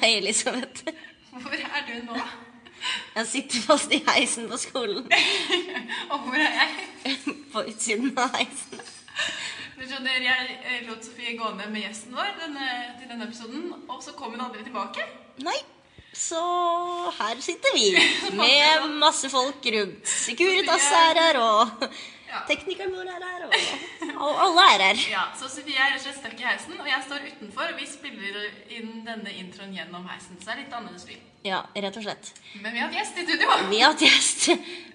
Hei, Elisabeth. Hvor er du nå? Jeg sitter fast i heisen på skolen. Og hvor er jeg? På utsiden av heisen. Du skjønner, Jeg eh, lot Sofie gå ned med gjesten vår denne, til denne episoden, og så kom hun aldri tilbake. Nei. Så her sitter vi med masse folk rundt. Securitas er her, og Ja. teknikeren vår er her, og, alle er her. Ja, Så Sofie er rett og slett stuck i heisen, og jeg står utenfor, og vi spiller inn denne introen gjennom heisen. Så det er litt annerledes lyd. Ja, rett og slett. Men vi har hatt gjest i studio. Vi har hatt gjest.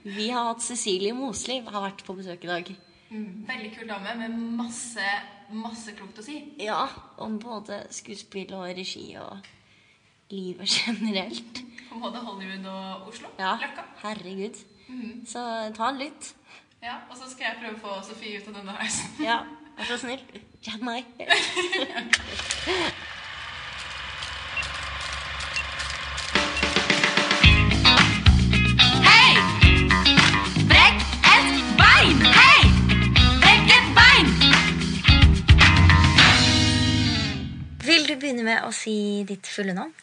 Vi har hatt Cecilie Mosli har vært på besøk i dag. Mm, Veldig kul dame med masse, masse klokt å si. Ja, om både skuespill og regi og livet generelt. På både Hollywood og Oslo. Ja, Løkka. herregud. Så ta en lytt. Ja, Og så skal jeg prøve å få Sofie ut av denne heisen. Ja, vær så snill. Ja, meg. Vil du begynne med å si ditt fulle navn?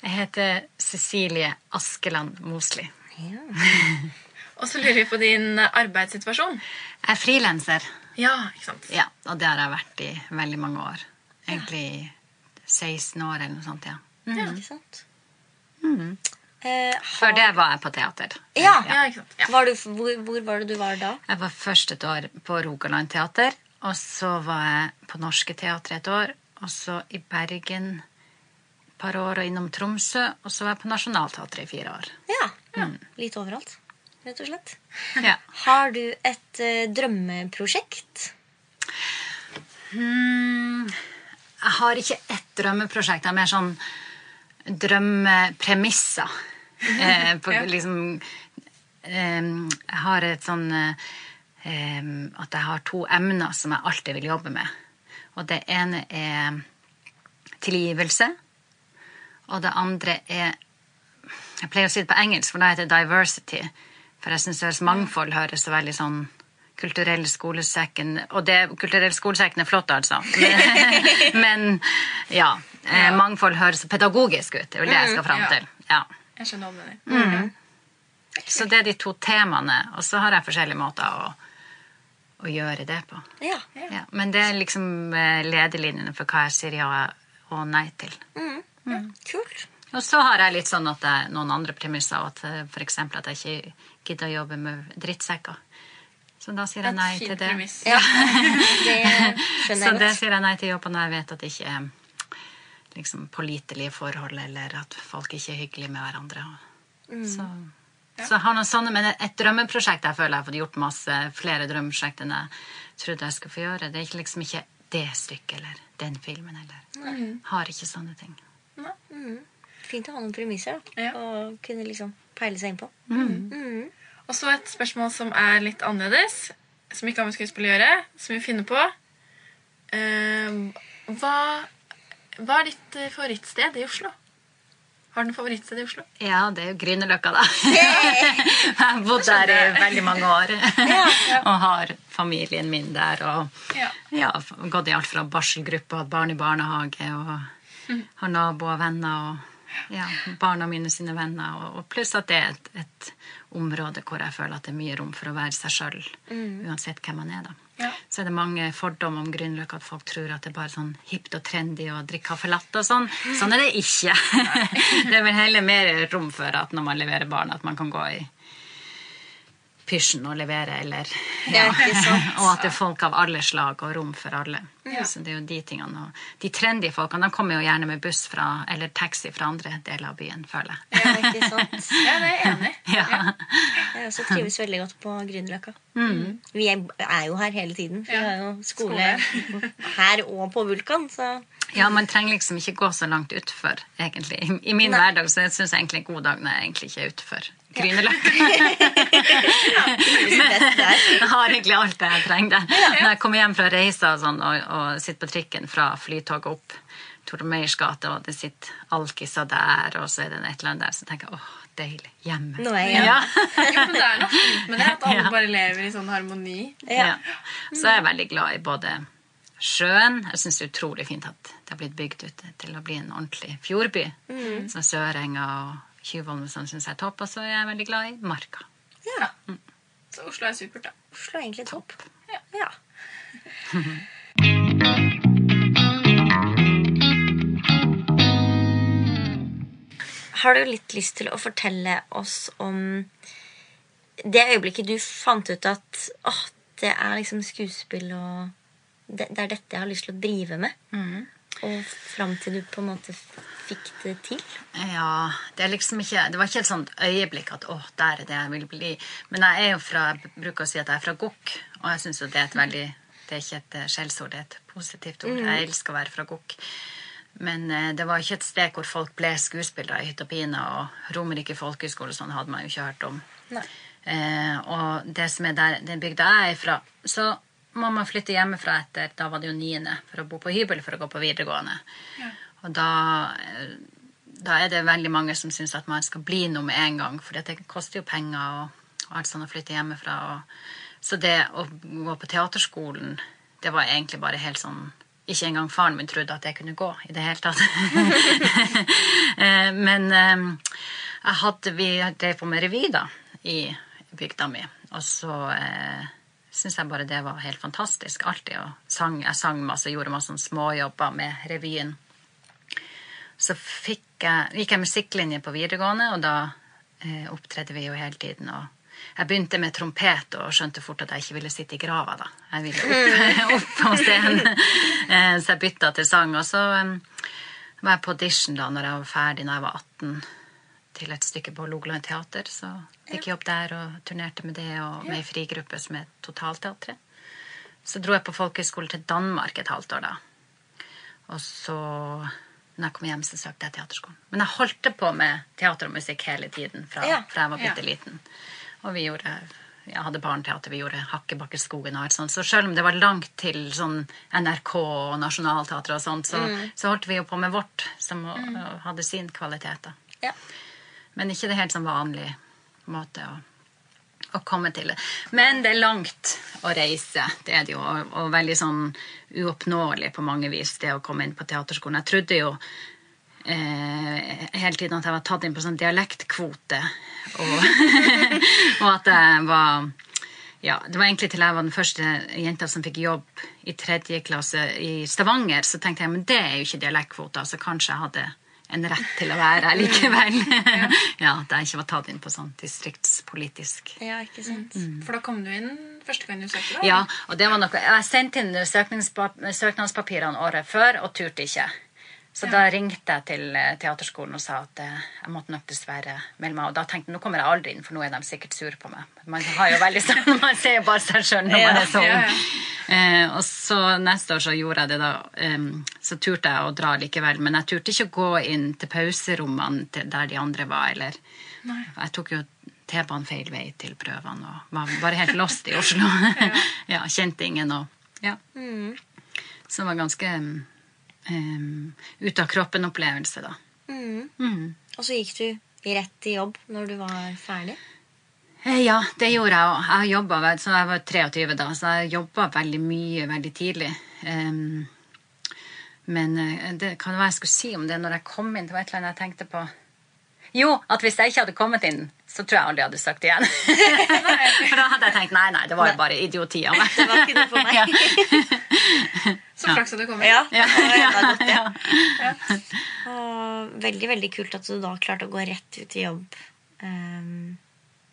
Jeg heter Cecilie Askeland Mosli. Ja. Og så lurer vi på din arbeidssituasjon. Jeg er frilanser, Ja, ikke sant? ja, og det har jeg vært i veldig mange år. Egentlig 16 år eller noe sånt, ja. Ja, Ikke sant? Eh, Før det var jeg på teater. Ja. Ja, ikke sant? Ja. Var du, hvor, hvor var det du var da? Jeg var først et år på Rogaland teater, og så var jeg på Norske Teatret et år, og så i Bergen et par år, og innom Tromsø, og så var jeg på Nationaltheatret i fire år. Ja. Litt overalt, rett og slett. Ja. Har du et uh, drømmeprosjekt? Hmm, jeg har ikke ett drømmeprosjekt. Det er mer sånn drømmepremisser. Eh, på, Ja. liksom, eh, jeg har et sånn eh, At jeg har to emner som jeg alltid vil jobbe med. Og det ene er tilgivelse. Og det andre er Jeg pleier å si det på engelsk, for da heter det diversity. For jeg syns mangfold høres så veldig sånn Kulturell skolesekken Og det, kulturell skolesekken er flott, altså. Men, men ja. Eh, mangfold høres så pedagogisk ut. Det er vel det jeg skal fram til. Ja. Jeg skjønner hva du mener. Så det er de to temaene. Og så har jeg forskjellige måter å, å gjøre det på. Ja. Ja. Men det er liksom eh, ledelinjene for hva jeg sier ja og nei til. Kult. Og så har jeg litt sånn at jeg, noen andre premisser, at eh, eksempel at jeg ikke gidder å jobbe med drittsekker. Så da sier jeg nei til det. Ja, det Så det sier jeg nei til jobben når jeg vet at det ikke er liksom, pålitelige forhold, eller at folk ikke er hyggelige med hverandre. Mm. Så, så jeg har noen sånne, Men et drømmeprosjekt jeg føler jeg har fått gjort masse flere drømmeprosjekt enn jeg trodde jeg skulle få gjøre. Det er liksom ikke det stykket eller den filmen eller Har ikke sånne ting. Fint å ha noen premisser, da. Ja. Og kunne liksom peile seg inn på. Og så et spørsmål som er litt annerledes, som ikke har med skuespill å gjøre, som vi finner på. Uh, hva, hva er ditt eh, favorittsted i Oslo? Har du noe favorittsted i Oslo? Ja, det er jo Grünerløkka, da. jeg har bodd der i veldig mange år. og har familien min der. Og Ja. ja, gått i alt fra barselgruppe og hatt barn i barnehage. Og har naboer og venner. Og ja, barna mine sine venner. Og, og pluss at det er et, et område hvor jeg føler at det er mye rom for å være seg sjøl. Uansett hvem man er, da. Ja. Så er det mange fordommer om Grünerløkka, at folk tror at det er bare sånn hipt og trendy å drikke caffè latte og sånn. Sånn er det ikke. det er vel heller mer rom for at når man leverer barn, at man kan gå i pysjen og levere, eller Ja. Og at det er folk av alle slag og rom for alle. Så det er jo de tingene. Og de trendy folkene de kommer jo gjerne med buss fra, eller taxi fra andre deler av byen, føler jeg. Ja, ikke sant? Ja, det er jeg enig i. Ja. Jeg også trives veldig godt på Grünerløkka. Vi er jo her hele tiden. Vi Ja. har jo skole her og på Vulkan, så Ja, man trenger liksom ikke gå så langt utfor, egentlig. I, i min Nei. hverdag så syns jeg egentlig en god dag når jeg egentlig ikke er utfor. Grünerløkka. jeg har egentlig alt det jeg trenger. Når jeg kommer hjem fra reiser og, sånn, og, og sitter på trikken fra flytoget opp Tore Meyers gate, og det sitter alkiser der, og så er det et eller annet der, så tenker jeg åh, deilig. Hjemme. Nå er jeg ja. Jo, men det er noe fint med det, at alle Ja. bare lever i sånn harmoni. ja. Så er jeg veldig glad i både sjøen. Jeg syns det er utrolig fint at det har blitt bygd ut til å bli en ordentlig fjordby. Så Sørenga og Tjuvholm og sånn syns jeg er topp. Og så er jeg veldig glad i Marka. Ja. Så Oslo er supert, da. Oslo er egentlig topp. Ja. Ja. Har du litt lyst til å fortelle oss om det øyeblikket du fant ut at åh, det er liksom skuespill og det, det er dette jeg har lyst til å drive med? Og fram til du på en måte fikk det til? Ja, det er liksom ikke Det var ikke et sånt øyeblikk at 'å, der er det jeg vil bli'. Men jeg er jo fra bruker å si at jeg er fra Gokk, og jeg syns jo det er et veldig Det er ikke et eh, skjellsord, det er et positivt ord. Jeg elsker å være fra Gokk. Men eh, det var ikke et sted hvor folk ble skuespillere i hytt og pine, og Romerike folkehøgskole sånn hadde man jo ikke hørt om. Eh, og det som er der, den bygda jeg er fra, så må man flytte hjemmefra etter Da var det jo niende for å bo på hybel for å gå på videregående. Og da, eh, da er det veldig mange som syns at man skal bli noe med en gang, for det koster jo penger og, og alt sånn å flytte hjemmefra. Og, så det å gå på teaterskolen, det var egentlig bare helt sånn ikke engang faren min trodde at jeg kunne gå i det hele tatt. Eh, Men eh, jeg hadde, vi drev på med revy da, i bygda mi. Og så eh, syns jeg bare det var helt fantastisk. Alltid. Og sang, jeg sang masse, gjorde masse sånn småjobber med revyen. Så jeg, gikk jeg musikklinje på videregående, og da eh, opptredde vi jo hele tiden. og jeg begynte med trompet og skjønte fort at jeg ikke ville sitte i grava. da. Jeg ville opp, opp på scenen. Eh, Så jeg bytta til sang. Og så var jeg på audition da når jeg var ferdig når jeg var 18, til et stykke på Logeland teater. Så fikk jeg opp der og turnerte med det og med ei frigruppe som er Totalteatret. Så dro jeg på folkehøyskole til Danmark et halvt år da. Og så når jeg kom hjem, så søkte jeg teaterskolen. Men jeg holdt på med teater og musikk hele tiden fra, fra jeg var Ja. bitte liten. Og vi gjorde jeg hadde barneteater, vi gjorde Hakkebakkeskogen og alt sånt. Så selv om det var langt til sånn NRK og Nationaltheatret og sånt, så, så holdt vi jo på med vårt, som mm. hadde sin kvalitet. da. Ja. Men ikke det helt sånn vanlig måte å, å komme til det. Men det er langt å reise, det er det jo, og, og veldig sånn uoppnåelig på mange vis, det å komme inn på teaterskolen. Jeg trodde jo eh, hele tiden at jeg var tatt inn på sånn dialektkvote, og, og at jeg var ja, Det var egentlig til jeg var den første jenta som fikk jobb i tredje klasse i Stavanger, så tenkte jeg men det er jo ikke dialektkvoter, så kanskje jeg hadde en rett til å være her likevel. ja, At jeg ikke var tatt inn på sånn distriktspolitisk ja, ikke sant? For da kom du inn første gang du søkte? da? Ja, og det var noe Jeg sendte inn søknadspapirene året før og turte ikke. Så da ringte jeg til eh, teaterskolen og sa at eh, jeg måtte nok dessverre melde meg. Og da tenkte jeg nå kommer jeg aldri inn, for nå er de sikkert sure på meg. Man har jo veldig sånn, man ser jo bare seg sjøl når man er sånn. Ja, ja. Eh, og så neste år så gjorde jeg det da. Eh, så turte jeg å dra likevel. Men jeg turte ikke å gå inn til pauserommene der de andre var. Eller Jeg tok jo T-banen feil vei til prøvene og var bare helt lost i Oslo. ja, Kjente ingen og Ja. Så det var ganske um, ut av kroppen-opplevelse, da. Og så gikk du rett i jobb når du var ferdig? Eh, Ja, det gjorde jeg òg. Jeg jobba så jeg var 23 da, så jeg jobba veldig mye veldig tidlig. Um, men eh, det kan være jeg skulle si om det når jeg kom inn. Det var et eller annet jeg tenkte på. Jo, at hvis jeg ikke hadde kommet inn, så tror jeg aldri jeg hadde det igjen. For da hadde jeg tenkt nei, nei, det var jo bare idioti av meg. Det var ikke noe for meg. Ja. Så flaks at du kom. Ja, Ja, godt, ja. ja. Og veldig, veldig kult at du da klarte å gå rett ut i jobb ehm,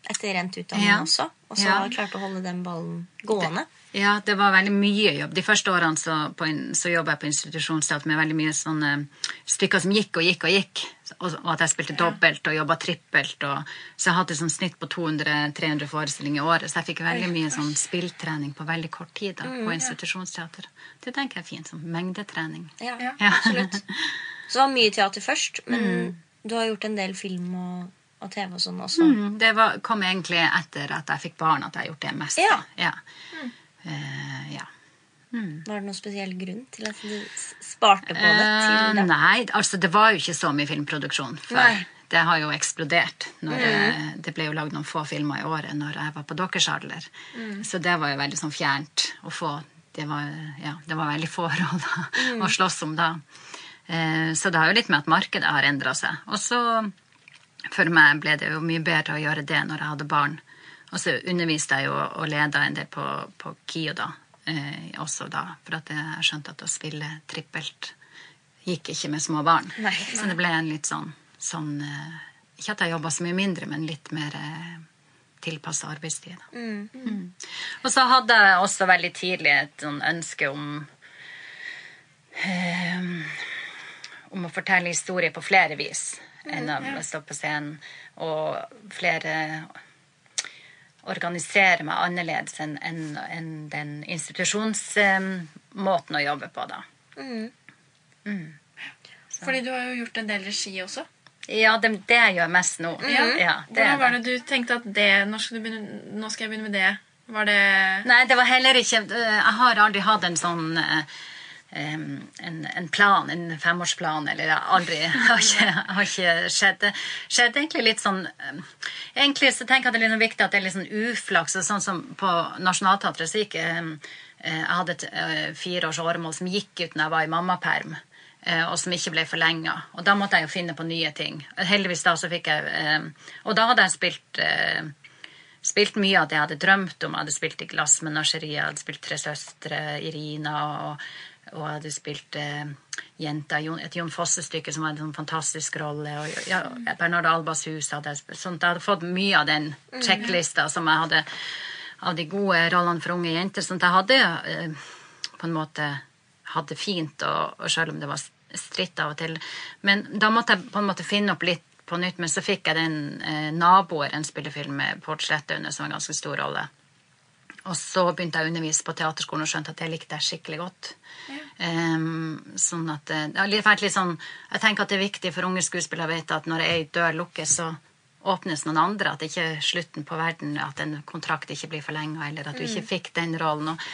etter endt utdanning Ja. også. Og så Ja. klarte å holde den ballen gående. Ja, det var veldig mye jobb. De første årene så, på, så jobba jeg på institusjonsteater med veldig mye sånne stykker som gikk og gikk og gikk. Og, og at jeg spilte dobbelt og jobba trippelt. Og, så jeg hadde sånn snitt på 200-300 forestillinger i året. Så jeg fikk veldig mye sånn spilltrening på veldig kort tid da, på institusjonsteater. Det tenker jeg er fint. Sånn mengdetrening. Ja, Ja. Ja. absolutt. Så det var mye teater først, men du har gjort en del film og, og TV og sånn også. Mm, det var, kom egentlig etter at jeg fikk barn, at jeg har gjort det mest. Ja. Ja. Eh, ja. Var det noen spesiell grunn til at du sparte på det? Uh, nei, altså det var jo ikke så mye filmproduksjon før. Nei. Det har jo eksplodert. Når, eh, Det ble jo lagd noen få filmer i året når jeg var på deres alder. Så det var jo veldig sånn fjernt å få det var, ja, det var veldig få råd å slåss om da. Eh, så det har jo litt med at markedet har endra seg. Og så for meg ble det jo mye bedre å gjøre det når jeg hadde barn. Og så underviste jeg jo og leda en del på, på KIO da, eh, også da. For at jeg skjønte at å spille trippelt gikk ikke med små barn. Nei. Så det ble en litt sånn, sånn eh, Ikke at jeg jobba så mye mindre, men litt mer eh, tilpassa arbeidstid. Da. Mm. Og så hadde jeg også veldig tidlig et sånn ønske om eh, om å fortelle historier på flere vis enn å stå på scenen. Og flere organisere meg annerledes enn en, en den institusjonsmåten å jobbe på, da. Fordi du har jo gjort en del regi også. Ja, det, det jeg gjør mest nå. Ja, det Hvordan var det. du tenkte at det, nå skal, du begynne, nå skal jeg begynne med det? Var det Nei, det var heller ikke Jeg har aldri hatt en sånn eh, en, en plan, en femårsplan, eller jeg aldri har ikke, har ikke skjedd. Det skjedde egentlig litt sånn Egentlig så tenker jeg det er litt sånn viktig at det er litt sånn uflaks. Sånn som på Nationaltheatret så gikk em, eh, Jeg hadde et eh, fireårs åremål som gikk ut når jeg var i mammaperm. eh, Og som ikke ble forlenga. Og da måtte jeg jo finne på nye ting. Heldigvis da så fikk jeg Og da hadde jeg spilt spilt mye av det jeg hadde drømt om. Jeg hadde spilt i Glassmenageriet, jeg hadde spilt Tre søstre, Irina, og, og hadde spilt eh, Jenta, et Jon Fosse-stykke som hadde en fantastisk rolle. Og, ja, Bernard Albas hus hadde jeg spilt. At jeg hadde fått mye av den sjekklista som jeg hadde av de gode rollene for unge jenter. Sånn at jeg hadde eh, på en måte hadde fint, og, og selv om det var stritt av og til. Men da måtte jeg på en måte finne opp litt på nytt, men så fikk jeg den eh, naboer, en spillefilm med Pål Slettaune, som var en ganske stor rolle. Og så begynte jeg å undervise på teaterskolen og skjønte at jeg likte det skikkelig godt. Em, sånn at eh, litt sånn, Jeg tenker at det er viktig for unge skuespillere å vite at når ei dør lukkes, så åpnes noen andre. At det ikke er slutten på verden, at en kontrakt ikke blir forlenga, eller at du ikke fikk den rollen. Og,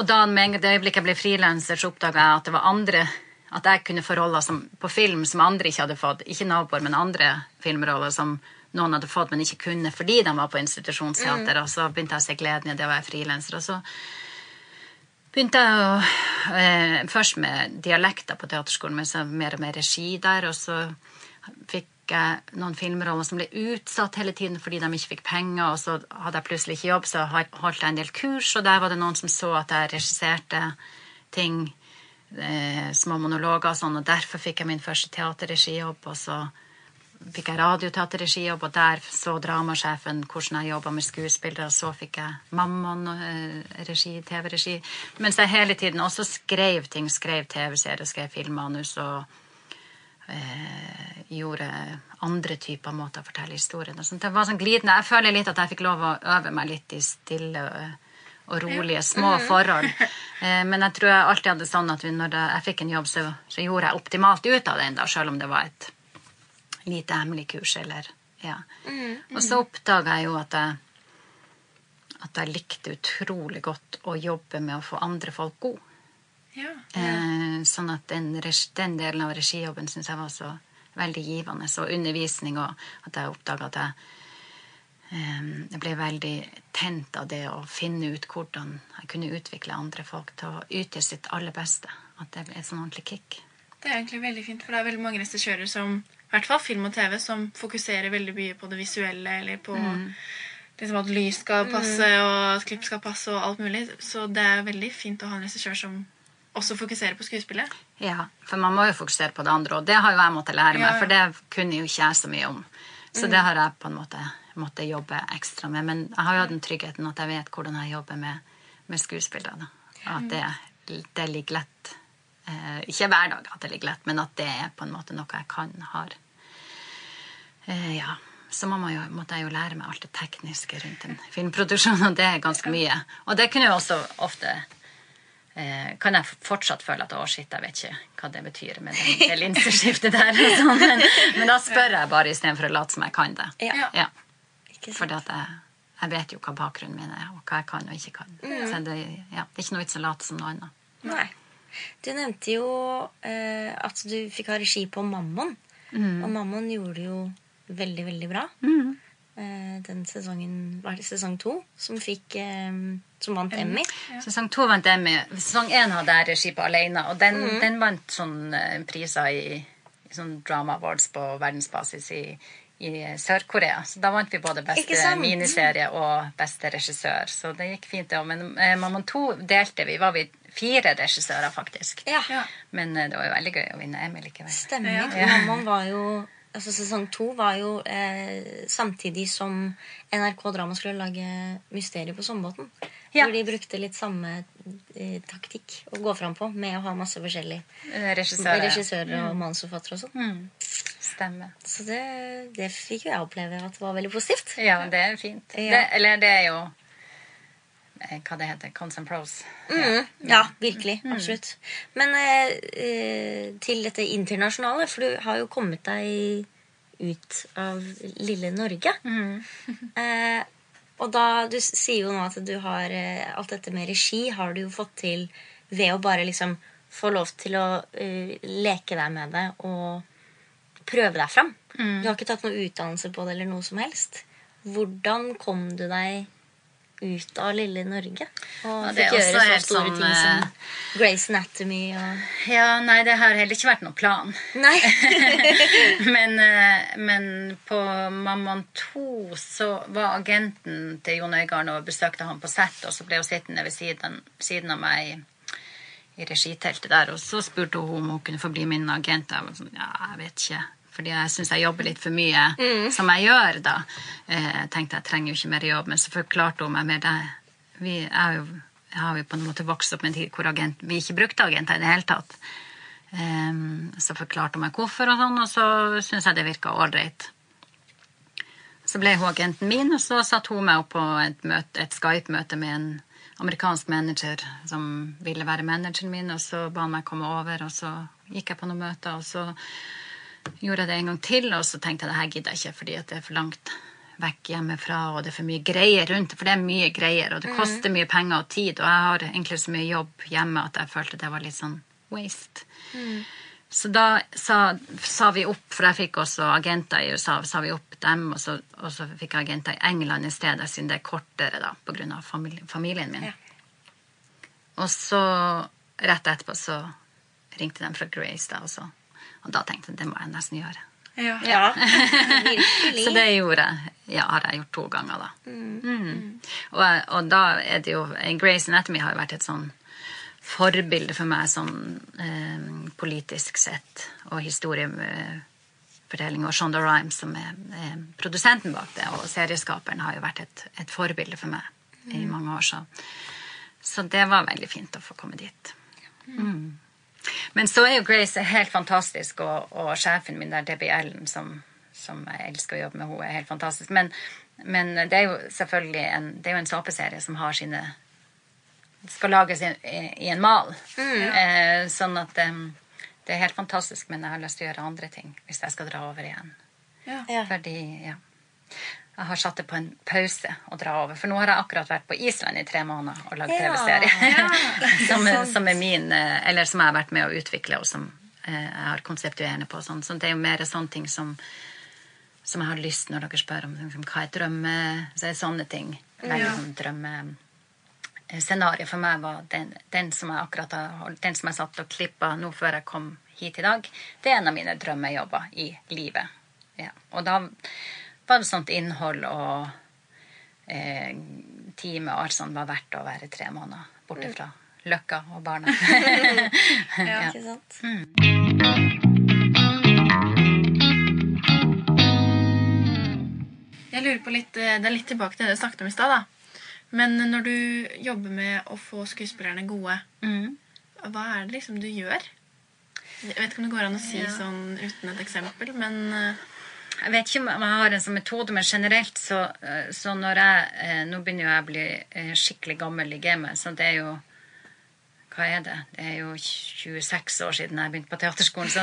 og da med det øyeblikket jeg ble frilanser, så oppdaga jeg at det var andre At jeg kunne få roller som, på film som andre ikke hadde fått. Ikke naboer, men andre filmroller som noen hadde fått, men ikke kunne fordi de var på institusjonsteater. Og så begynte jeg å se gleden i det å være frilanser. Og så begynte jeg å, eh, først med dialekter på teaterskolen, men så mer og mer regi der. Og så fikk jeg noen filmroller som ble utsatt hele tiden fordi de ikke fikk penger. Og så hadde jeg plutselig ikke jobb, så holdt jeg en del kurs, og der var det noen som så at jeg regisserte ting, eh, små monologer og sånn, og derfor fikk jeg min første teaterregijobb. Og så fikk jeg radioteaterregijobb, og der så dramasjefen hvordan jeg jobba med skuespillere. Og så fikk jeg Mammon eh, regi, TV-regi. Mens jeg hele tiden også skrev ting. Skrev TV-serier, skrev filmmanus og eh, gjorde andre typer måter å fortelle historien. Det var sånn glidende. Jeg føler litt at jeg fikk lov å øve meg litt i stille og, rolige, små forhold. Eh, men jeg tror jeg alltid hadde sånn at når jeg fikk en jobb, så, så gjorde jeg optimalt ut av den, da, selv om det var et lite hemmelig kurs. Eller, ja. Og så oppdaga jeg jo at jeg, at jeg likte utrolig godt å jobbe med å få andre folk gode. Ja. Eh, sånn at den, den delen av regijobben syns jeg var så veldig givende. Så undervisning og at jeg oppdaga at jeg, eh, jeg ble veldig tent av det å finne ut hvordan jeg kunne utvikle andre folk til å yte sitt aller beste. At det ble et sånn ordentlig kick. Det er egentlig veldig fint, for det er veldig mange regissører som i hvert fall film og TV, som fokuserer veldig mye på det visuelle, eller på liksom at lys skal passe, og at klipp skal passe, og alt mulig. Så det er veldig fint å ha en regissør som også fokuserer på skuespillet. Ja, for man må jo fokusere på det andre, og det har jo jeg måttet lære meg, Ja, ja. for det kunne jo ikke jeg så mye om. Så det har jeg på en måte måttet jobbe ekstra med. Men jeg har jo hatt den tryggheten at jeg vet hvordan jeg jobber med, med skuespillere. Og At det, det ligger lett. Eh, ikke hver dag at det ligger lett, men at det er på en måte noe jeg kan, har. Eh, ja. Så må man jo, måtte jeg jo lære meg alt det tekniske rundt en filmproduksjon, og det er ganske mye. Og det kunne jo også ofte eh, kan jeg fortsatt føle at å, shit, jeg vet ikke hva det betyr med det, det linseskiftet der. Sånn. Men, men da spør jeg bare istedenfor å late som jeg kan det. Ja. Ja, For jeg, jeg vet jo hva bakgrunnen min er, og hva jeg kan og ikke kan. Så det, ja, det er ikke noe vits å late som noe annet. Nei. Du nevnte jo eh, at du fikk ha regi på Mammon. Og Mammon gjorde det jo veldig, veldig bra. eh, den sesongen Var det sesong to? Som fikk eh, Som vant Emmy. Sesong to vant Emmy. Sesong én hadde jeg regi på alene, og den, den vant sånn eh, priser i, i sånn drama awards på verdensbasis i, i Sør-Korea. Så da vant vi både beste miniserie og beste regissør. Så det gikk fint, det òg. Men eh, Mammon 2 delte vi. Var vi fire regissører, faktisk. Ja, Ja. Men eh, det var jo veldig gøy å vinne Emmy likevel. stemmer. Ja. Mammon var jo Altså Sesong to var jo eh, samtidig som NRK Drama skulle lage Mysteriet på Sommerbåten. Ja. Hvor de brukte litt samme eh, taktikk å gå fram på med å ha masse forskjellige Eh, Regissører. regissører og manusforfattere og sånn. Mm. Stemmer. Så det, det fikk jo jeg oppleve at det var veldig positivt. Ja, det er fint. Ja. Det, eller det er jo Hva det heter Cons and pros. Mm, ja, virkelig. Absolutt. Men eh, eh, til dette internasjonale, for du har jo kommet deg ut av lille Norge. eh, og da, Du sier jo nå at du har eh, alt dette med regi har du jo fått til ved å bare liksom få lov til å eh, leke deg med det og prøve deg fram. Du har ikke tatt noe utdannelse på det eller noe som helst. Hvordan kom du deg ut av lille Norge? Og Ja, fikk gjøre så store sånn, ting som eh, Grace Anatomy og Ja, nei, det har heller ikke vært noen plan. Nei! men, eh, men på Mammon 2 så var agenten til Jon Øigarden og besøkte han på sett, og så ble hun sittende ved siden, siden av meg i, i regiteltet der, og så spurte hun om hun kunne få bli min agent. Jeg var sånn, ja, jeg vet ikke. Fordi jeg syns jeg jobber litt for mye som jeg gjør, da. Eh, Jeg tenkte jeg trenger jo ikke mer jobb, men så forklarte hun meg mer det. Vi er jo, jeg har jo på en måte vokst opp med en tid hvor agent, vi ikke brukte agenter i det hele tatt. Um, så forklarte hun meg hvorfor, og sånn, og så syntes jeg det virka ålreit. Så ble hun agenten min, og så satte hun meg opp på et, et Skype-møte med en amerikansk manager som ville være manageren min, og så ba han meg komme over, og så gikk jeg på noen møter, og så gjorde jeg det en gang til, og så tenkte jeg det her gidder jeg ikke, fordi at det er for langt vekk hjemmefra, og det er for mye greier rundt, for det er mye greier, og det koster mye penger og tid, og jeg har egentlig så mye jobb hjemme at jeg følte det var litt sånn waste. Så da sa, sa vi opp, for jeg fikk også agenter i USA, sa vi opp dem, og så, og så fikk jeg agenter i England i stedet, siden det er kortere da, på av familie, familien min. Ja. Og så, rett etterpå, så ringte de fra Grace da, og, så, og da tenkte jeg, det må jeg nesten gjøre. Ja. Ja, virkelig. Så det gjorde jeg. Ja, har jeg gjort to ganger, da. Mm. Og, og da er det jo Grace Anatomy har jo vært et sånn forbilde for meg sånn eh, politisk sett, og historiefortelling. Og Shonda Rhimes, som er, er produsenten bak det, og serieskaperen, har jo vært et, et forbilde for meg i mange år. Så. så det var veldig fint å få komme dit. Mm. Men så er jo Grace helt fantastisk, og, og sjefen min der, Debbie Ellen, som, som jeg elsker å jobbe med, hun er helt fantastisk. Men, men det er jo selvfølgelig en, det er jo en såpeserie som har sine skal lages i, i, en mal. Eh, sånn at um, det er helt fantastisk, men jeg har lyst til å gjøre andre ting hvis jeg skal dra over igjen. Ja. Ja. Fordi, ja. Jeg har satt det på en pause å dra over. For nå har jeg akkurat vært på Island i tre måneder og lagd Ja. TV-serie. som, er- som er min eh, Eller som jeg har vært med å utvikle, og som eh, jeg har konseptuerende på. Sånn. Så det er jo mer sånne ting som som jeg har lyst når dere spør om liksom, hva er drømme Så er det sånne ting. Veldig Ja. sånn drømmescenario for meg var den, den som jeg akkurat har den som jeg satt og klippa nå før jeg kom hit i dag. Det er en av mine drømmejobber i livet. Ja. Og da var det sånt innhold og eh, time og alt sånt var verdt å være tre måneder borte fra Løkka og barna. ja. Ikke sant? Jeg lurer på litt, eh, Det er litt tilbake til det du snakket om i stad. Men når du jobber med å få skuespillerne gode, Mm. hva er det liksom du gjør? Jeg vet ikke om det går an å si Ja. sånn uten et eksempel, men eh, Jeg vet ikke om jeg har en sånn metode, men generelt så, eh, så når jeg eh, Nå begynner jo jeg å bli eh, skikkelig gammel i gamet, så det er jo Hva er det? Det er jo 26 år siden jeg begynte på teaterskolen, så,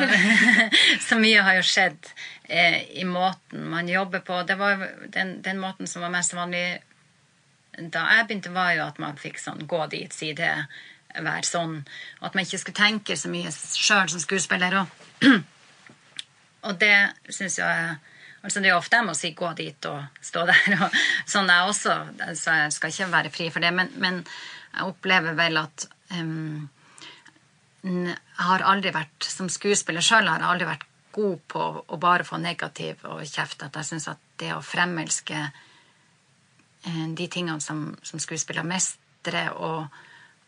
så mye har jo skjedd i måten man jobber på. Det var den, den måten som var mest vanlig da jeg begynte, var jo at man fikk sånn gå dit, si det, være sånn. Og at man ikke skulle tenke så mye sjøl som skuespiller. Og og det syns jeg Altså Det er jo ofte jeg må si 'gå dit' og stå der. og sånn er jeg også, Så jeg skal ikke være fri for det. Men, men jeg opplever vel at um, jeg har aldri vært, Som skuespiller sjøl har jeg aldri vært god på å bare få negativ og kjeft. At jeg syns at det å fremelske eh, de tingene som, som skuespillere mestrer, og,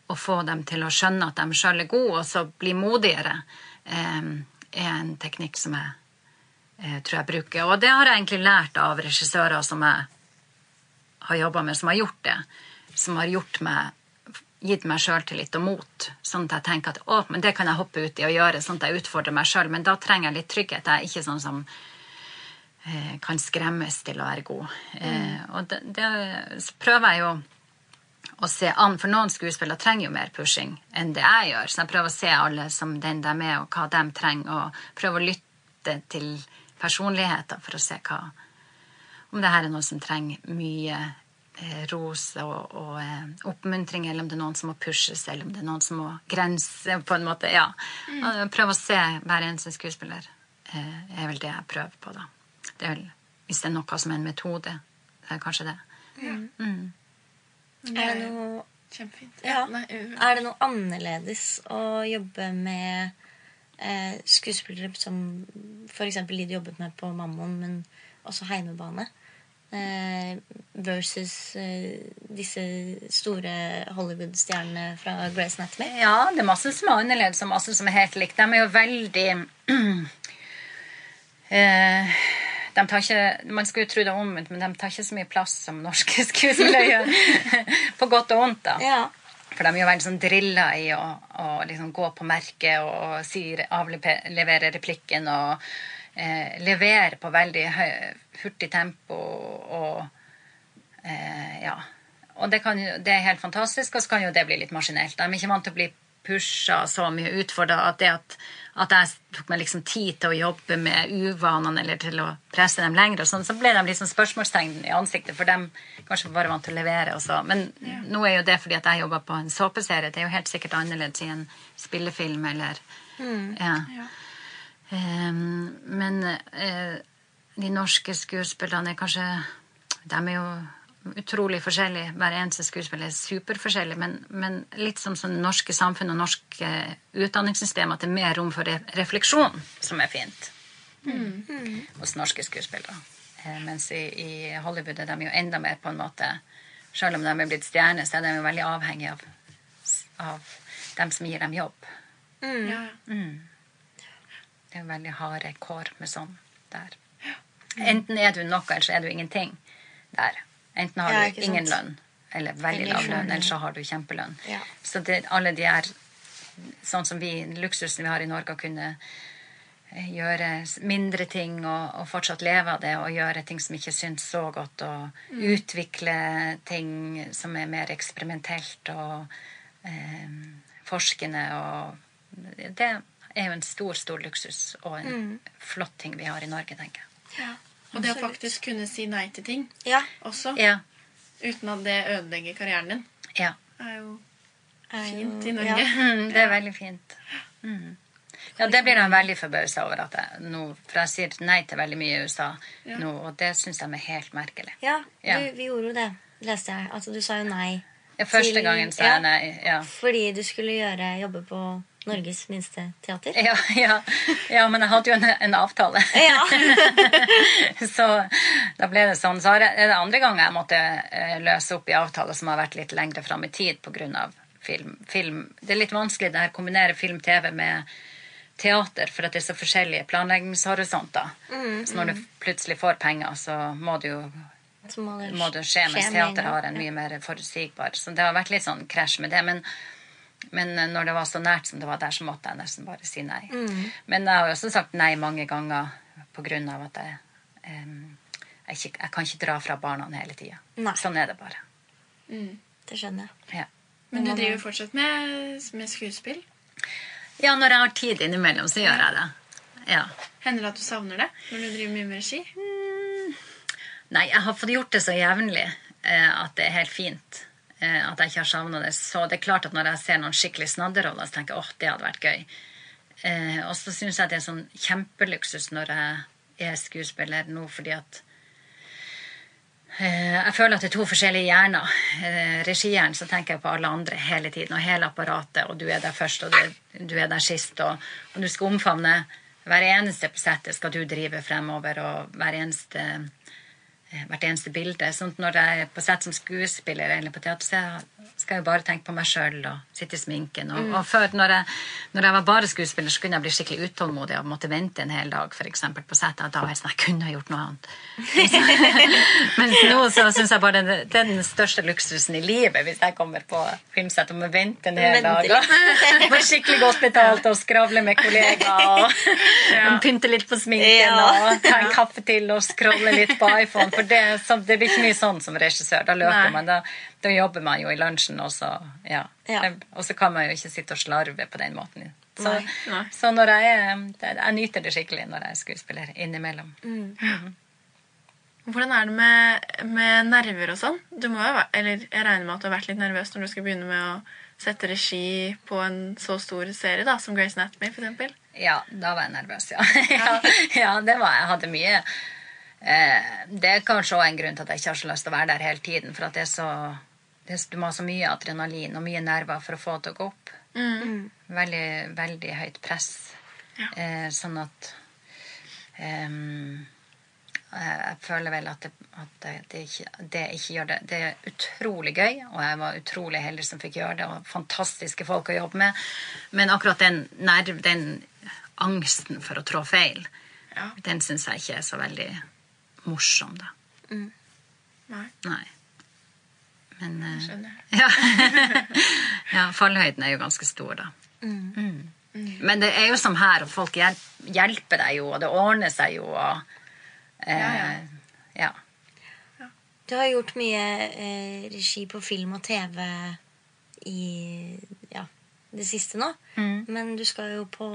og få dem til å skjønne at de sjøl er gode, og så bli modigere, um, er en teknikk som jeg tror jeg bruker. Og det har jeg egentlig lært av regissører som jeg har jobba med, som har gjort det. Som har gjort meg gitt meg sjøltillit og mot. Sånn at jeg tenker at å, men det kan jeg hoppe ut i og gjøre, sånn at jeg utfordrer meg sjøl. Men da trenger jeg litt trygghet. Jeg er ikke sånn som eh, kan skremmes til å være god. Eh, og det, det prøver jeg jo å se an, for noen skuespillere trenger jo mer pushing enn det jeg gjør. Så jeg prøver å se alle som den de er, og hva de trenger, og prøve å lytte til personligheter for å se hva Om det her er noe som trenger mye eh, ros og, og eh, oppmuntring, eller om det er noen som må pushes, eller om det er noen som må grense, på en måte. Ja. Mm. Prøve å se hver eneste skuespiller eh, er vel det jeg prøver på, da. Det er vel, hvis det er noe som er en metode, det er kanskje det. Er det noe Kjempefint. Ja. Nei, uh, Er det noe annerledes å jobbe med eh, skuespillere som f.eks. de du jobbet med på Mammon, men også Heimebane? Eh, versus eh, disse store Hollywood-stjernene fra Grace Anatomy? Ja, det er masse som er annerledes og masse som er helt likt. De er jo veldig eh, de tar ikke, Man skulle jo tro det omvendt, men de tar ikke så mye plass som norske skuespillere gjør. På godt og vondt, da. Ja. For de er jo veldig sånn drilla i å, å liksom gå på merket og, og si, avlevere replikken og eh, levere på veldig høy, hurtig tempo og eh, ja. Og det, jo- det er helt fantastisk, og så kan jo det bli litt maskinelt. De er ikke vant til å bli pusha så mye, utfordra. At det at, at jeg tok meg liksom tid til å jobbe med uvanene eller til å presse dem lenger, og sånn, så ble de liksom spørsmålstegn i ansiktet, for dem kanskje bare vant til å levere. Og så. Men nå er jo det fordi at jeg jobber på en såpeserie. Det er jo helt sikkert annerledes i en spillefilm eller ja. Ehm, men uh, de norske skuespillerne er kanskje De er jo utrolig forskjellig. Hver eneste skuespiller er superforskjellig. Men, men litt som sånn det norske samfunn og norsk eh, utdanningssystem, at det er mer rom for refleksjon, som er fint hos norske skuespillere. Eh, mens i, i Hollywood er de jo enda mer på en måte Selv om de er blitt stjerner, så er de jo veldig avhengig av, av dem som gir dem jobb. ja, ja. Det er veldig harde kår med sånn der. Enten er du noe, eller så er du ingenting der. Enten har Ja, du ingen sant. lønn, eller veldig lav lønn, eller så har du kjempelønn. Ja. Så det, alle de er sånn som vi, luksusen vi har i Norge, å kunne eh, gjøre mindre ting og, og fortsatt leve av det, og gjøre ting som ikke syns så godt, og utvikle ting som er mer eksperimentelt og eh, forskende og Det er jo en stor, stor luksus og en flott ting vi har i Norge, tenker jeg. Og det å faktisk kunne si nei til ting Ja. også, Ja. uten at det ødelegger karrieren din, ja. er jo er jo- fint i. Norge. Mm, det er veldig fint. Mm. Ja, det blir de veldig forbausa over at jeg nå For jeg sier nei til veldig mye i USA Ja. nå, og det syns de er helt merkelig. Ja, Ja. Du, vi gjorde jo det, leste jeg. Altså, du sa jo nei. Ja, første til- gangen sa ja, jeg nei. Ja. Fordi du skulle gjøre, jobbe på Norges minste teater. Ja, ja, ja, men jeg hadde jo en, en avtale. Ja. så da ble det sånn. Så er det andre ganger jeg måtte eh, løse opp i avtaler som har vært litt lengre fram i tid pga. Film. film. Det er litt vanskelig det her kombinere film-TV med teater, for at det er så forskjellige planleggingshorisonter. så når du plutselig får penger, så må det jo må det, må det skje, mens teater har en mye mer forutsigbar. Så det har vært litt sånn krasj med det. Men, men eh, når det var så nært som det var der, så måtte jeg nesten bare si nei. Mm. Men jeg har jo også sagt nei mange ganger på grunn av at jeg, um, jeg, ikke, jeg kan ikke dra fra barna hele tida. Sånn er det bare. Det skjønner jeg. Ja. Men du driver fortsatt med, med skuespill? ja, når jeg har tid innimellom, så gjør jeg det. Ja. Hender det at du savner det når du driver mye med regi? Nei, jeg har fått gjort det så jevnlig eh, at det er helt fint. Eh, at jeg ikke har savna det. Så det er klart at når jeg ser noen skikkelig snadderoller, så tenker jeg åh, det hadde vært gøy. Eh, og så syns jeg det er sånn kjempeluksus når jeg er skuespiller nå fordi at eh, jeg føler at det er to forskjellige hjerner. Eh, Regihjernen så tenker jeg på alle andre hele tiden, og hele apparatet, og du er der først, og du, du er der sist, og, og du skal omfavne hver eneste på settet skal du drive fremover, og hver eneste, hvert eneste bilde. Sånn at når jeg er på sett som skuespiller eller på teater, så skal jeg bare tenke på meg sjøl og sitte i sminken. Og, og før, når jeg, når jeg var bare skuespiller, så kunne jeg bli skikkelig utålmodig og måtte vente en hel dag for eksempel, på settet. Da var jeg sånn, jeg kunne ha gjort noe annet. Mens nå så syns jeg bare det, er den største luksusen i livet hvis jeg kommer på filmsett og må vente en hel dag. Og få skikkelig godt betalt og skravle med kollegaer og pynte litt på sminken Ja. og ta en kaffe til og scrolle litt på iPhone. For det, sånn- det blir ikke mye sånn som regissør. Da løper Nei. man. Da, da jobber man jo i lunsjen, og så, ja. Ja. og så kan man jo ikke sitte og slarve på den måten. Så, Nei. Nei. så når jeg er Jeg nyter det skikkelig når jeg er skuespiller innimellom. Hvordan er det med, med nerver og sånn? Du må jo, eller Jeg regner med at du har vært litt nervøs når du skal begynne med å sette regi på en så stor serie da, som Grace Anatomy, for eksempel. Ja, da var jeg nervøs, ja. ja, ja det var jeg. Hadde mye eh, Det er kanskje også en grunn til at jeg ikke har så lyst til å være der hele tiden. For at det er så Du må ha så mye adrenalin og mye nerver for å få det til å gå opp. Veldig, veldig høyt press. Ja. Eh, sånn at um, jeg føler vel at, det, at det, det, ikke, det ikke gjør det Det er utrolig gøy, og jeg var utrolig heldig som fikk gjøre det, og fantastiske folk å jobbe med. Men akkurat den, nerv, den angsten for å trå feil, Ja. den syns jeg ikke er så veldig morsom, da. Nei, Nei. Men eh, skjønner. ja. ja, fallhøyden er jo ganske stor, da. Mm. Men det er jo som her, og folk hjelper deg jo, og det ordner seg jo, og eh, ja. Du har gjort mye eh, regi på film og TV i ja, det siste nå. Mm. Men du skal jo på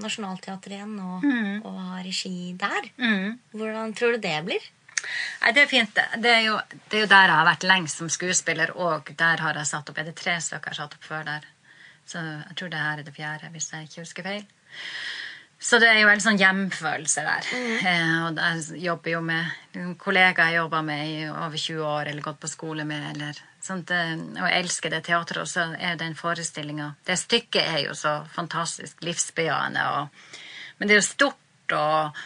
Nationaltheatret igjen og, Mm. og ha regi der. Mm. Hvordan tror du det blir? Nei, det er fint. det. Er, jo, det er jo der jeg har vært lengst som skuespiller, og der har jeg satt opp Er det tre stykker jeg har satt opp før der? Så jeg tror det her er det fjerde, hvis jeg ikke husker feil. Så det er jo en sånn hjemfølelse der. Eh, og jeg jobber jo med kollegaer jeg jobber med i over 20 år, eller gått på skole med, eller sånt. eh, Og jeg elsker det teatret, og så er den forestillinga Det stykket er jo så fantastisk livsbejaende, og, men det er jo stort og,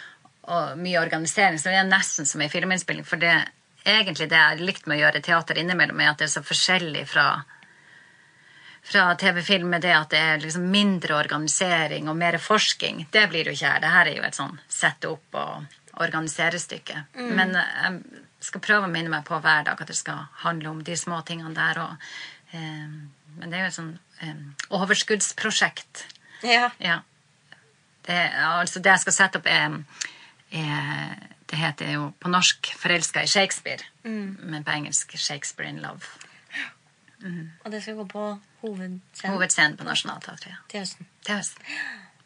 og mye organisering, så det er nesten som en filminnspilling. For det egentlig det jeg har likt med å gjøre teater innimellom, er at det er så forskjellig fra fra TV-film med det at det er liksom mindre organisering og mer forsking. Det blir jo ikke her. Det her er jo et sånn sette opp og organisere-stykke. Men eh, jeg skal prøve å minne meg på hver dag at det skal handle om de små tingene der òg. Eh, men det er jo et sånn eh, overskuddsprosjekt. Ja. Ja. Det, altså det jeg skal sette opp, er, er Det heter jo på norsk 'Forelska i Shakespeare', men på engelsk 'Shakespeare in love'. Og det skal gå på hovedscenen Hovedscenen på Nationaltheatret. ja. til høsten. Til høsten.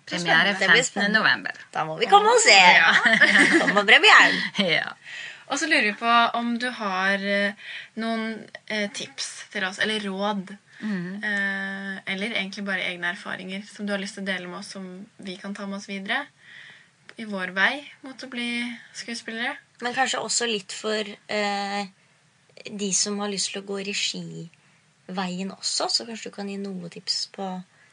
Premiere 15. november. Da må vi komme og se! Kom på premieren. Ja. Og så lurer vi på om du har eh, noen eh, tips til oss, eller råd. Mm. eller egentlig bare egne erfaringer som du har lyst til å dele med oss, som vi kan ta med oss videre i vår vei mot å bli skuespillere. Men kanskje også litt for eh, de som har lyst til å gå regiveien også. Så kanskje du kan gi noe tips på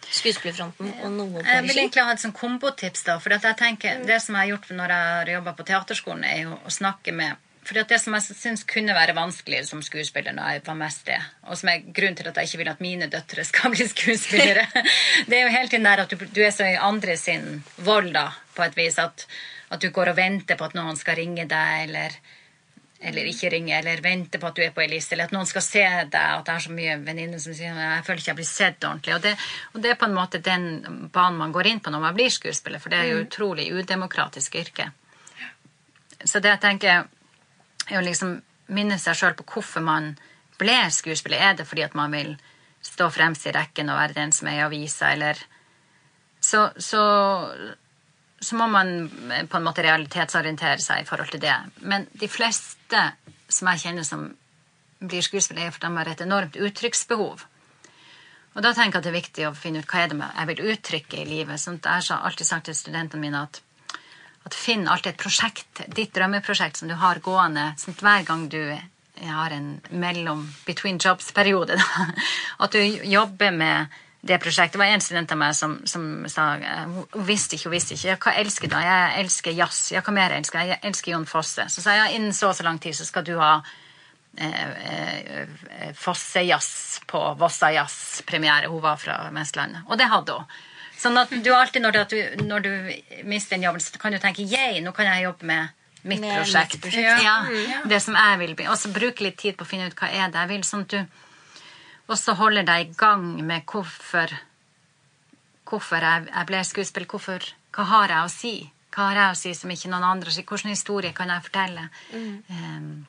skuespillerfronten og noe på regi? Jeg vil egentlig ha et sånn kombotips. da, for at jeg tenker, Det som jeg har gjort når jeg har jobba på teaterskolen, er jo å snakke med fordi Det som jeg syns kunne være vanskelig som skuespiller, når jeg var mest det, og som er grunnen til at jeg ikke vil at mine døtre skal bli skuespillere, det er jo hele tiden der at du, du er så i andre sin vold, da, på et vis. At, at du går og venter på at noen skal ringe deg, eller eller ikke ringe, eller venter på at du er på ei liste, eller at noen skal se deg, at jeg har så mye venninner som sier jeg føler ikke jeg blir sett ordentlig. Og det, og det er på en måte den banen man går inn på når man blir skuespiller, for det er jo utrolig udemokratisk yrke. Så det jeg tenker, er å liksom minne seg sjøl på hvorfor man ble skuespiller. Er det fordi at man vil stå fremst i rekken og være den som er i avisa, eller så, så, så må man på en måte realitetsorientere seg i forhold til det. Men de fleste som jeg kjenner som blir skuespillere, er fordi de har et enormt uttrykksbehov. Og da tenker jeg at det er viktig å finne ut hva er det jeg vil uttrykke i livet. Sånn jeg har alltid sagt til studentene mine at, at Finn alltid et prosjekt, ditt drømmeprosjekt som du har gående. Sånn hver gang du har en mellom between jobs-periode, at du jobber med det prosjektet. Det var en student av meg som, som sa eh, Hun visste ikke, hun visste ikke. Ja, hva elsker du? Jeg elsker jazz. Ja, hva mer elsker jeg? Jeg elsker Jon Fosse. Så sa jeg ja, innen så og så lang tid så skal du ha eh, eh, Fosse-jazz på Vossa Jazz-premiere. Hun var fra Vestlandet. Og det hadde hun. Sånn at du alltid når du, at du, når du mister en jobb, så kan du tenke yay, nå kan jeg jobbe med mitt Med prosjekt. mitt prosjekt. Ja, Ja. Det som jeg vil bli. Og så bruke litt tid på å finne ut hva er det jeg vil. sånn at du også holder deg i gang med hvorfor hvorfor jeg, jeg ble skuespiller. Hvorfor, hva har jeg å si? Hva har jeg å si som ikke noen andre sier? Hvilken historie kan jeg fortelle? Um,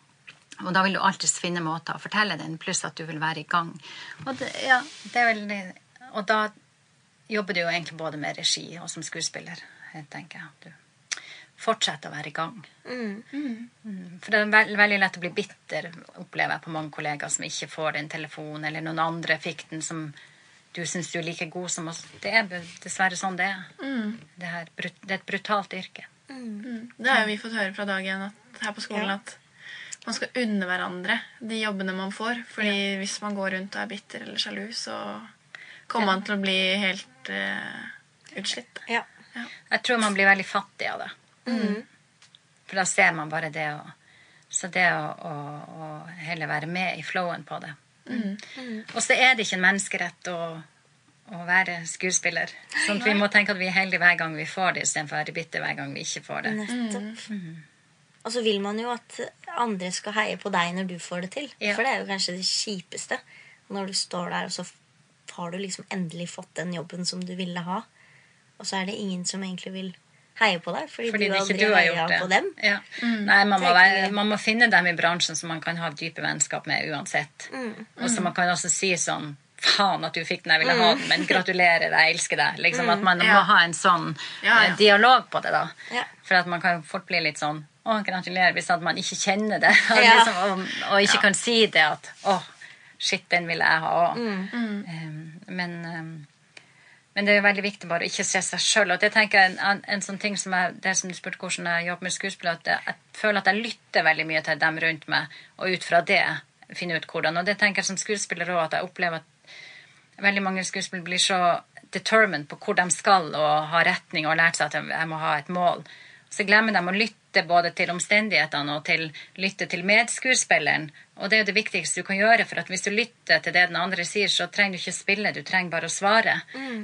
og da vil du alltid finne måter å fortelle den, pluss at du vil være i gang. Og, det, ja, det er vel, og da jobber du jo egentlig både med regi og som skuespiller, jeg tenker at Du fortsetter å være i gang. Mm, For det er veld, veldig lett å bli bitter, opplever jeg på mange kollegaer som ikke får den telefonen, eller noen andre fikk den som du syns du er like god som oss. Det er dessverre sånn det er. Det, her, det er et brutalt yrke. Det har jo vi fått høre fra dag én her på skolen Ja. at man skal unne hverandre de jobbene man får. Fordi hvis man går rundt og er bitter eller sjalu, så kommer man til å bli helt uh, utslitt. Ja. Jeg tror man blir veldig fattig av det. For da ser man bare det å Så det å, å, å heller være med i flowen på det. Og så er det ikke en menneskerett å, å være skuespiller. Sånn at vi må tenke at vi er heldige hver gang vi får det, istedenfor å være bitter hver gang vi ikke får det. Nettopp. Og så vil man jo at andre skal heie på deg når du får det til. Ja. For det er jo kanskje det kjipeste. Når du står der, og så har du liksom endelig fått den jobben som du ville ha. Og så er det ingen som egentlig vil heie på deg, fordi, Fordi du aldri du har gjort det. på dem. Ja. Nei, man må, være, man må finne dem i bransjen som man kan ha dype vennskap med uansett. Og så man kan også si sånn Faen at du fikk den, jeg ville ha den, men gratulerer, jeg elsker deg. Liksom At man må ha en sånn Ja, ja. eh, dialog på det, da. Ja. For at man kan fort bli litt sånn Å, gratulerer, hvis at man ikke kjenner det. Og, Ja. liksom, og, og ikke kan si det at Å, shit, den vil jeg ha òg. men um, men det er veldig viktig bare å ikke se seg sjøl. Og det tenker jeg en, en sånn ting som jeg, det som du spurte hvordan jeg jobber med skuespill, at jeg, jeg føler at jeg lytter veldig mye til dem rundt meg, og ut fra det finne ut hvordan. Og det tenker jeg som skuespiller òg, at jeg opplever at veldig mange skuespillere blir så determined på hvor de skal, og har retning og har lært seg at jeg må ha et mål. Så glemmer de å lytte både til omstendighetene og til lytte til medskuespilleren. Og det er jo det viktigste du kan gjøre, for at hvis du lytter til det den andre sier, så trenger du ikke spille, du trenger bare å svare.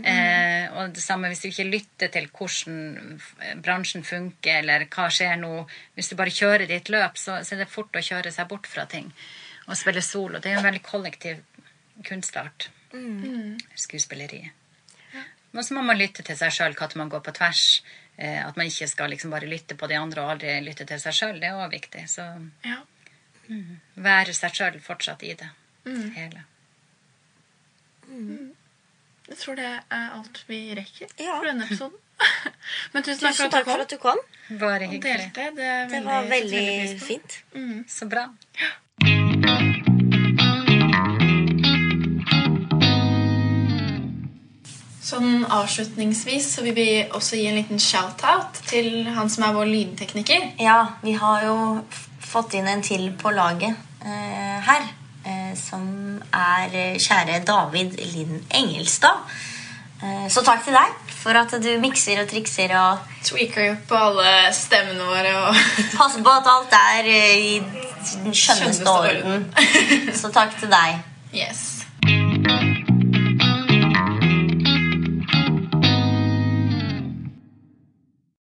Eh, og det samme hvis du ikke lytter til hvordan bransjen funker, eller hva skjer nå. Hvis du bare kjører ditt løp, så, så er det fort å kjøre seg bort fra ting. Og spille solo. Det er jo en veldig kollektiv kunstart. Skuespilleri. Men så må man lytte til seg sjøl, at man går på tvers. Eh, at man ikke skal liksom bare lytte på de andre og aldri lytte til seg sjøl. Det er òg viktig. Så Ja. Være seg sjøl fortsatt i det hele. Jeg tror det er alt vi rekker Ja. for denne episoden. Men tusen Tusen takk for at du kom. Bare hyggelig. Det, Det var veldig, veldig fint. Så bra. Sånn avslutningsvis så vil vi også gi en liten shout-out til han som er vår lydtekniker. Ja, vi har jo fått inn en til på laget eh, her. Eh, som er eh, kjære David Lind Engelstad. Eh, så takk til deg for at du mikser og trikser og Tweaker jo på alle stemmene våre og passer på at alt er eh, i den skjønneste orden. Så takk til deg. Yes.